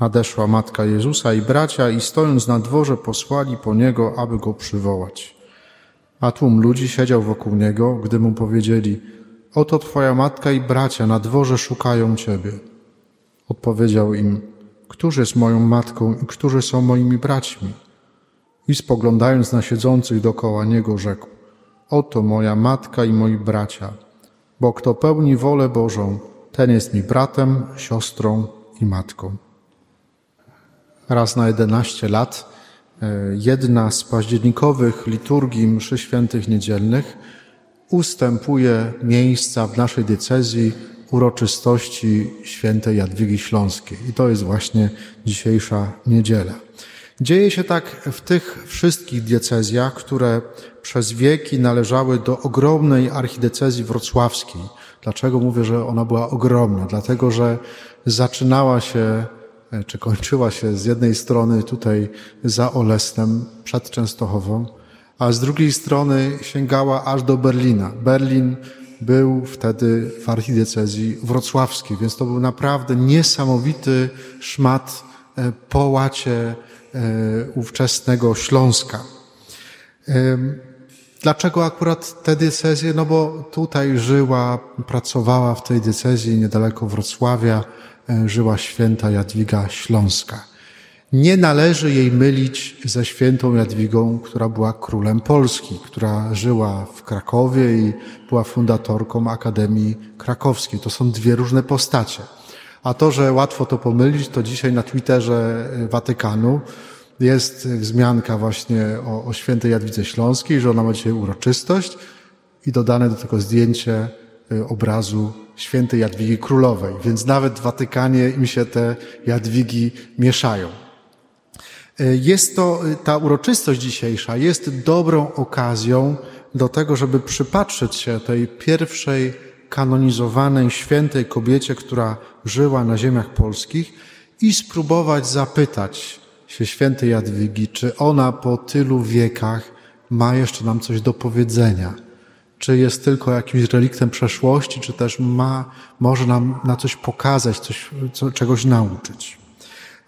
Nadeszła matka Jezusa i bracia i stojąc na dworze posłali po niego, aby go przywołać. A tłum ludzi siedział wokół niego, gdy mu powiedzieli, oto twoja matka i bracia na dworze szukają ciebie. Odpowiedział im, któż jest moją matką i którzy są moimi braćmi? I spoglądając na siedzących dokoła niego, rzekł, oto moja matka i moi bracia, bo kto pełni wolę Bożą, ten jest mi bratem, siostrą i matką. Raz na 11 lat e, jedna z październikowych liturgii mszy świętych niedzielnych ustępuje miejsca w naszej diecezji uroczystości świętej Jadwigi Śląskiej. I to jest właśnie dzisiejsza niedziela. Dzieje się tak w tych wszystkich diecezjach, które przez wieki należały do ogromnej archidiecezji wrocławskiej. Dlaczego mówię, że ona była ogromna? Dlatego, że zaczynała się, czy kończyła się z jednej strony tutaj za Olesnem, przed Częstochową, a z drugiej strony sięgała aż do Berlina. Berlin był wtedy w archidiecezji wrocławskiej, więc to był naprawdę niesamowity szmat e, po łacie e, ówczesnego Śląska. Dlaczego akurat te diecezje? No bo tutaj żyła, pracowała w tej diecezji niedaleko Wrocławia, e, żyła święta Jadwiga Śląska. Nie należy jej mylić ze świętą Jadwigą, która była królem Polski, która żyła w Krakowie i była fundatorką Akademii Krakowskiej. To są dwie różne postacie. A to, że łatwo to pomylić, to dzisiaj na Twitterze Watykanu jest wzmianka właśnie o, o świętej Jadwidze Śląskiej, że ona ma dzisiaj uroczystość i dodane do tego zdjęcie y, obrazu świętej Jadwigi Królowej. Więc nawet w Watykanie im się te Jadwigi mieszają. Y, jest to, y, ta uroczystość dzisiejsza jest dobrą okazją do tego, żeby przypatrzeć się tej pierwszej kanonizowanej świętej kobiecie, która żyła na ziemiach polskich i spróbować zapytać się świętej Jadwigi, czy ona po tylu wiekach ma jeszcze nam coś do powiedzenia. Czy jest tylko jakimś reliktem przeszłości, czy też ma, może nam na coś pokazać, coś, co, czegoś nauczyć.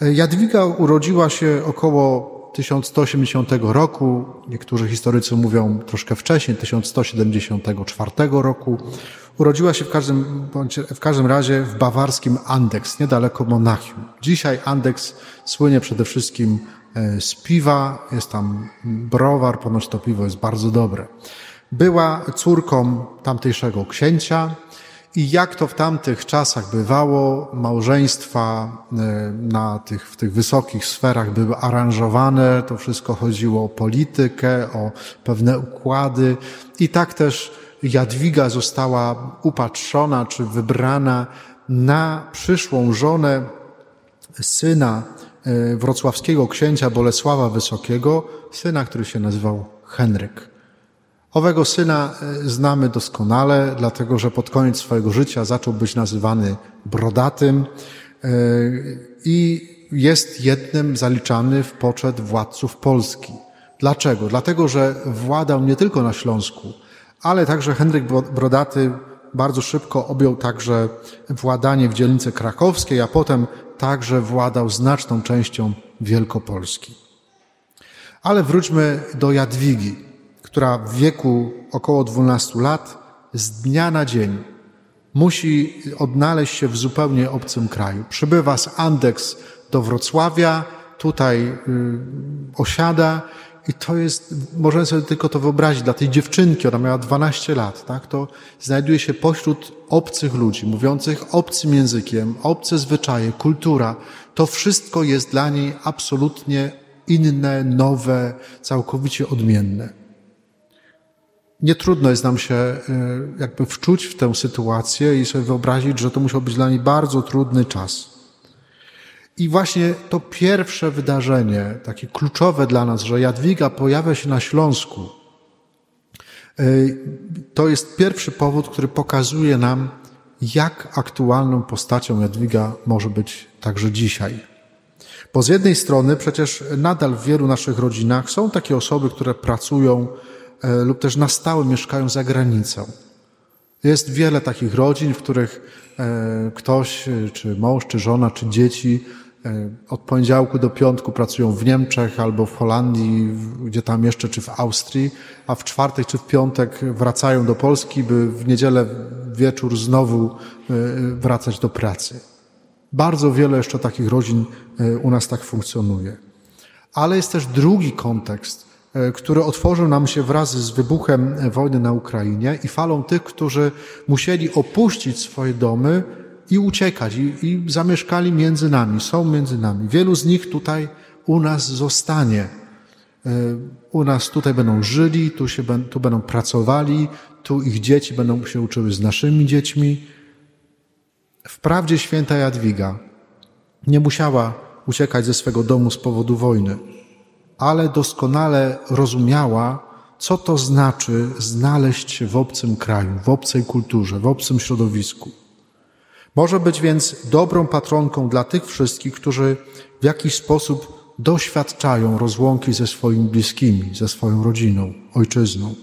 Jadwiga urodziła się około 1180 roku, niektórzy historycy mówią troszkę wcześniej, 1174 roku. Urodziła się w każdym, w każdym razie w bawarskim Andex, niedaleko Monachium. Dzisiaj Andex słynie przede wszystkim e, z piwa, jest tam browar, ponoć to piwo jest bardzo dobre. Była córką tamtejszego księcia, i jak to w tamtych czasach bywało, małżeństwa e, na tych, w tych wysokich sferach były aranżowane, to wszystko chodziło o politykę, o pewne układy. I tak też Jadwiga została upatrzona czy wybrana na przyszłą żonę syna e, wrocławskiego księcia Bolesława Wysokiego, syna, który się nazywał Henryk. Owego syna e, znamy doskonale, dlatego że pod koniec swojego życia zaczął być nazywany brodatym e, i jest jednym zaliczany w poczet władców Polski. Dlaczego? Dlatego, że władał nie tylko na Śląsku, ale także Henryk Brodaty bardzo szybko objął także władanie w dzielnicy krakowskiej, a potem także władał znaczną częścią Wielkopolski. Ale wróćmy do Jadwigi która w wieku około 12 lat z dnia na dzień musi odnaleźć się w zupełnie obcym kraju. Przybywa z Andeks do Wrocławia, tutaj y, osiada i to jest, możemy sobie tylko to wyobrazić, dla tej dziewczynki, ona miała 12 lat, tak, to znajduje się pośród obcych ludzi, mówiących obcym językiem, obce zwyczaje, kultura. To wszystko jest dla niej absolutnie inne, nowe, całkowicie odmienne. Nie trudno jest nam się e, jakby wczuć w tę sytuację i sobie wyobrazić, że to musiał być dla niej bardzo trudny czas. I właśnie to pierwsze wydarzenie, takie kluczowe dla nas, że Jadwiga pojawia się na Śląsku, e, to jest pierwszy powód, który pokazuje nam, jak aktualną postacią Jadwiga może być także dzisiaj. Bo z jednej strony przecież nadal w wielu naszych rodzinach są takie osoby, które pracują lub też na stałe mieszkają za granicą. Jest wiele takich rodzin, w których e, ktoś, e, czy mąż, czy żona, czy dzieci od poniedziałku do piątku pracują w Niemczech albo w Holandii, gdzie tam jeszcze, czy w Austrii, a w czwartek czy w piątek wracają do Polski, by w niedzielę wieczór znowu wracać do pracy. Bardzo wiele jeszcze takich rodzin u nas tak funkcjonuje. Ale jest też drugi kontekst, E, który otworzył nam się wraz z wybuchem wojny na Ukrainie i falą tych, którzy musieli opuścić swoje domy i uciekać i, i zamieszkali między nami, są między nami. Wielu z nich tutaj u nas zostanie. E, u nas tutaj będą żyli, tu, się, tu będą pracowali, tu ich dzieci będą się uczyły z naszymi dziećmi. Wprawdzie święta Jadwiga nie musiała uciekać ze swego domu z powodu wojny ale doskonale rozumiała, co to znaczy znaleźć się w obcym kraju, w obcej kulturze, w obcym środowisku. Może być więc dobrą patronką dla tych wszystkich, którzy w jakiś sposób doświadczają rozłąki ze swoimi bliskimi, ze swoją rodziną, ojczyzną.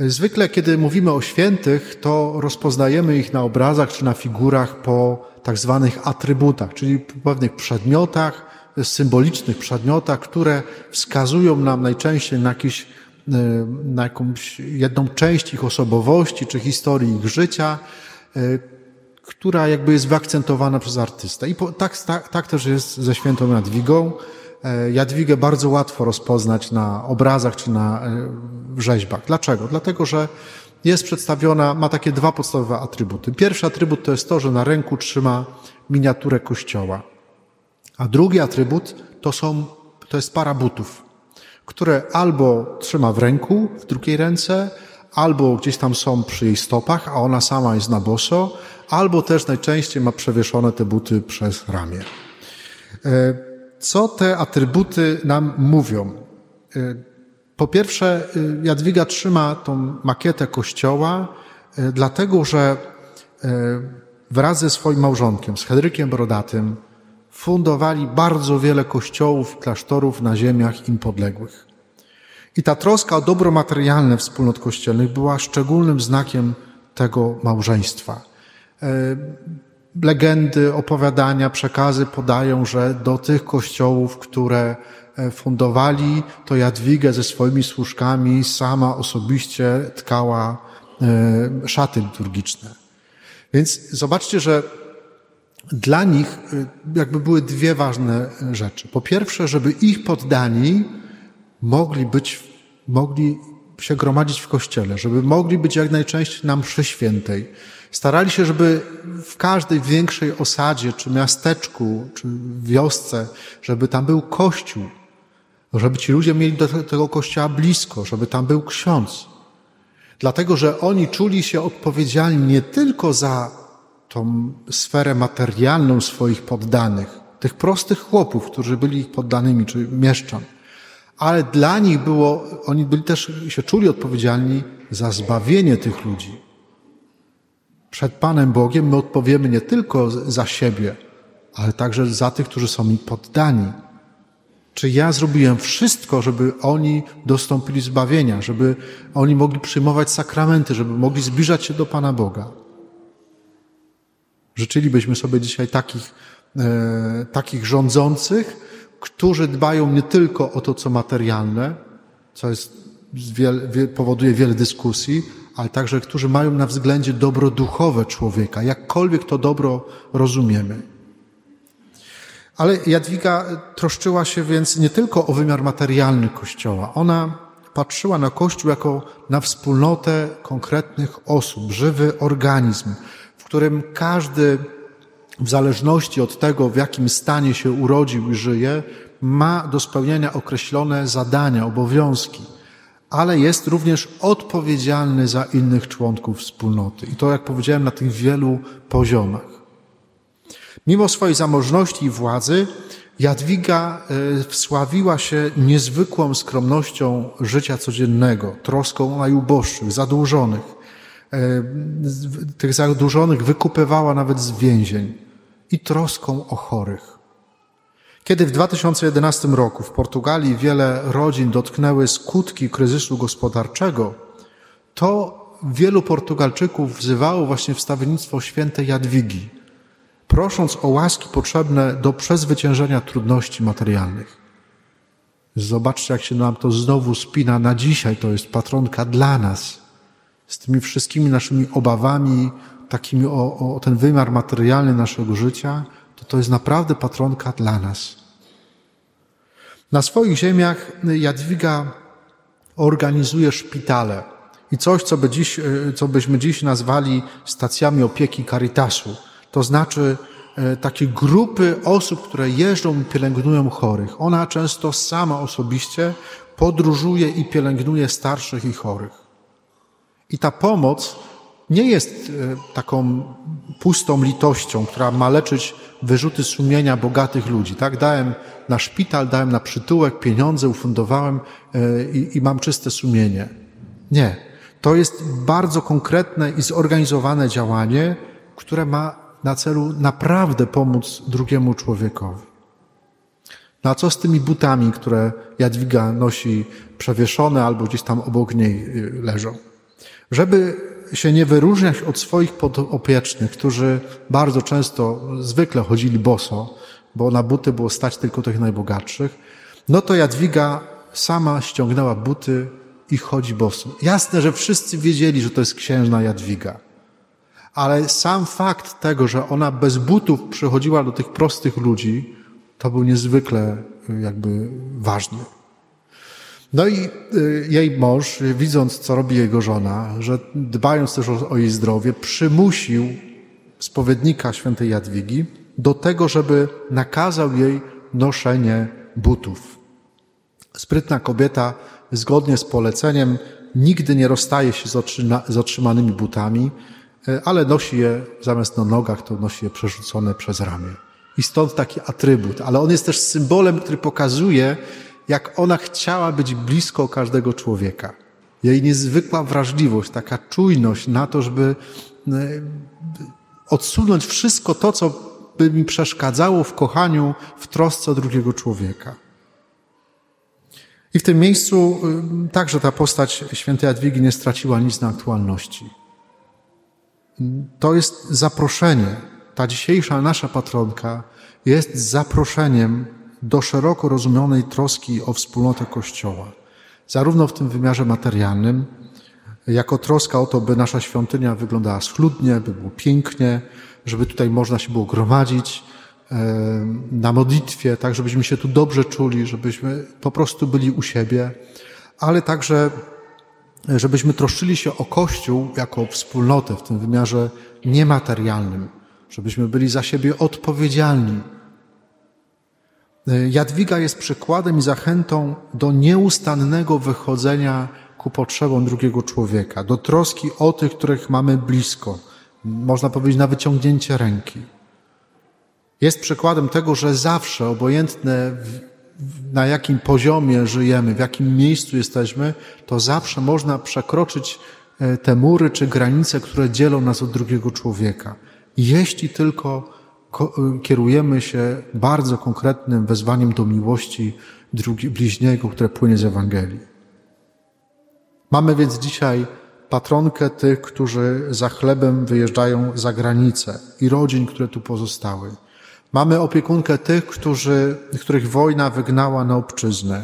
Zwykle, kiedy mówimy o świętych, to rozpoznajemy ich na obrazach czy na figurach po tak zwanych atrybutach, czyli pewnych przedmiotach, symbolicznych przedmiotach, które wskazują nam najczęściej na, jakiś, e, na jakąś jedną część ich osobowości czy historii ich życia, e, która jakby jest wyakcentowana przez artystę. I po, tak, tak, tak też jest ze świętą Jadwigą. E, Jadwigę bardzo łatwo rozpoznać na obrazach czy na rzeźbach. Dlaczego? Dlatego, że jest przedstawiona, ma takie dwa podstawowe atrybuty. Pierwszy atrybut to jest to, że na ręku trzyma miniaturę kościoła. A drugi atrybut to, są, to jest para butów, które albo trzyma w ręku, w drugiej ręce, albo gdzieś tam są przy jej stopach, a ona sama jest na boso, albo też najczęściej ma przewieszone te buty przez ramię. E, co te atrybuty nam mówią? E, po pierwsze, e, Jadwiga trzyma tą makietę kościoła, dlatego że wraz ze swoim małżonkiem, z Henrykiem Brodatym, fundowali bardzo wiele kościołów i klasztorów na ziemiach im podległych. I ta troska o dobro materialne wspólnot kościelnych była szczególnym znakiem tego małżeństwa. E, legendy, opowiadania, przekazy podają, że do tych kościołów, które e, fundowali, to Jadwigę ze swoimi służkami sama osobiście tkała e, szaty liturgiczne. Więc zobaczcie, że dla nich y, jakby były dwie ważne rzeczy. Po pierwsze, żeby ich poddani mogli być, mogli się gromadzić w kościele, żeby mogli być jak najczęściej na mszy świętej. Starali się, żeby w każdej większej osadzie, czy miasteczku, czy wiosce, żeby tam był kościół, żeby ci ludzie mieli do tego kościoła blisko, żeby tam był ksiądz. Dlatego, że oni czuli się odpowiedzialni nie tylko za tą sferę materialną swoich poddanych, tych prostych chłopów, którzy byli ich poddanymi, czy mieszczan. Ale dla nich było, oni byli też, się czuli odpowiedzialni za zbawienie tych ludzi. Przed Panem Bogiem my odpowiemy nie tylko za siebie, ale także za tych, którzy są mi poddani. Czy ja zrobiłem wszystko, żeby oni dostąpili zbawienia, żeby oni mogli przyjmować sakramenty, żeby mogli zbliżać się do Pana Boga? Życzylibyśmy sobie dzisiaj takich, e, takich rządzących, którzy dbają nie tylko o to, co materialne, co jest, wiele, powoduje wiele dyskusji, ale także którzy mają na względzie dobro duchowe człowieka, jakkolwiek to dobro rozumiemy. Ale Jadwiga troszczyła się więc nie tylko o wymiar materialny Kościoła. Ona patrzyła na Kościół jako na wspólnotę konkretnych osób, żywy organizm, którym każdy, w zależności od tego, w jakim stanie się urodził i żyje, ma do spełnienia określone zadania, obowiązki, ale jest również odpowiedzialny za innych członków wspólnoty. I to, jak powiedziałem, na tych wielu poziomach. Mimo swojej zamożności i władzy, Jadwiga e, wsławiła się niezwykłą skromnością życia codziennego, troską o najuboższych, zadłużonych, tych zadłużonych wykupywała nawet z więzień i troską o chorych. Kiedy w 2011 roku w Portugalii wiele rodzin dotknęły skutki kryzysu gospodarczego, to wielu Portugalczyków wzywało właśnie wstawiennictwo świętej Jadwigi, prosząc o łaski potrzebne do przezwyciężenia trudności materialnych. Zobaczcie, jak się nam to znowu spina na dzisiaj. To jest patronka dla nas. Z tymi wszystkimi naszymi obawami, takimi o, o ten wymiar materialny naszego życia, to to jest naprawdę patronka dla nas. Na swoich ziemiach Jadwiga organizuje szpitale i coś, co, by dziś, co byśmy dziś nazwali stacjami opieki Caritasu. To znaczy e, takie grupy osób, które jeżdżą i pielęgnują chorych. Ona często sama osobiście podróżuje i pielęgnuje starszych i chorych. I ta pomoc nie jest e, taką pustą litością, która ma leczyć wyrzuty sumienia bogatych ludzi. Tak, dałem na szpital, dałem na przytułek pieniądze, ufundowałem e, i, i mam czyste sumienie. Nie. To jest bardzo konkretne i zorganizowane działanie, które ma na celu naprawdę pomóc drugiemu człowiekowi. No a co z tymi butami, które Jadwiga nosi przewieszone albo gdzieś tam obok niej y, leżą? Żeby się nie wyróżniać od swoich podopiecznych, którzy bardzo często zwykle chodzili boso, bo na buty było stać tylko tych najbogatszych, no to Jadwiga sama ściągnęła buty i chodzi boso. Jasne, że wszyscy wiedzieli, że to jest księżna Jadwiga. Ale sam fakt tego, że ona bez butów przychodziła do tych prostych ludzi, to był niezwykle jakby ważny. No i y, jej mąż, widząc, co robi jego żona, że dbając też o, jej zdrowie, przymusił spowiednika świętej Jadwigi do tego, żeby nakazał jej noszenie butów. Sprytna kobieta, zgodnie z poleceniem, nigdy nie rozstaje się z otrzymanymi butami, y, ale nosi je zamiast na nogach, to nosi je przerzucone przez ramię. I stąd taki atrybut, ale on jest też symbolem, który pokazuje, jak ona chciała być blisko każdego człowieka. Jej niezwykła wrażliwość, taka czujność na to, żeby e, odsunąć wszystko to, co by mi przeszkadzało w kochaniu, w trosce o drugiego człowieka. I w tym miejscu e, także ta postać świętej Jadwigi nie straciła nic na aktualności. To jest zaproszenie. Ta dzisiejsza nasza patronka jest zaproszeniem do szeroko rozumianej troski o wspólnotę Kościoła, zarówno w tym wymiarze materialnym, jako troska o to, by nasza świątynia wyglądała schludnie, by było pięknie, żeby tutaj można się było gromadzić na modlitwie, tak żebyśmy się tu dobrze czuli, żebyśmy po prostu byli u siebie, ale także żebyśmy troszczyli się o Kościół jako wspólnotę w tym wymiarze niematerialnym, żebyśmy byli za siebie odpowiedzialni, Jadwiga jest przykładem i zachętą do nieustannego wychodzenia ku potrzebom drugiego człowieka, do troski o tych, których mamy blisko, można powiedzieć na wyciągnięcie ręki. Jest przykładem tego, że zawsze, obojętne na jakim poziomie żyjemy, w jakim miejscu jesteśmy, to zawsze można przekroczyć e, te mury czy granice, które dzielą nas od drugiego człowieka. Jeśli tylko kierujemy się bardzo konkretnym wezwaniem do miłości drugi, bliźniego, które płynie z Ewangelii. Mamy więc dzisiaj patronkę tych, którzy za chlebem wyjeżdżają za granicę i rodzin, które tu pozostały. Mamy opiekunkę tych, którzy, których wojna wygnała na obczyznę.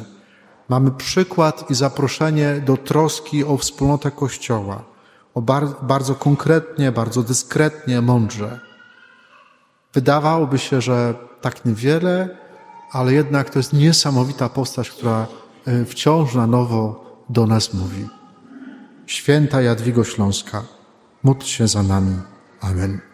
Mamy przykład i zaproszenie do troski o wspólnotę Kościoła. O bar bardzo konkretnie, bardzo dyskretnie, mądrze. Wydawałoby się, że tak niewiele, ale jednak to jest niesamowita postać, która e, wciąż na nowo do nas mówi. Święta Jadwigo Śląska, módl się za nami. Amen.